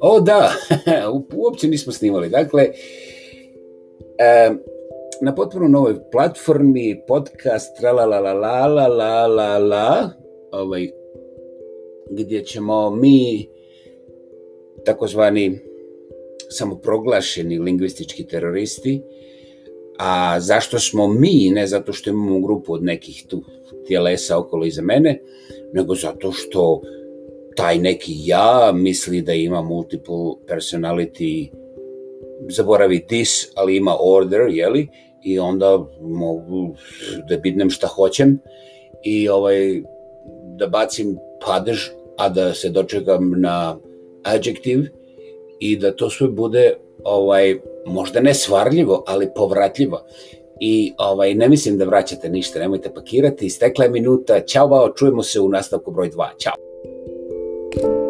O da, uopće nismo snimali. Dakle, na potpuno novoj platformi, podcast, la la la la la la la la, ovaj, gdje ćemo mi, takozvani samoproglašeni lingvistički teroristi, a zašto smo mi, ne zato što imamo grupu od nekih tu tijelesa okolo iza mene, nego zato što taj neki ja misli da ima multiple personality, zaboravi this, ali ima order, jeli, i onda mogu da bidnem šta hoćem i ovaj, da bacim padež, a da se dočekam na adjektiv i da to sve bude ovaj, možda ne svarljivo, ali povratljivo. I ovaj, ne mislim da vraćate ništa, nemojte pakirati. Istekla je minuta. Ćao, bao, čujemo se u nastavku broj 2. Ćao.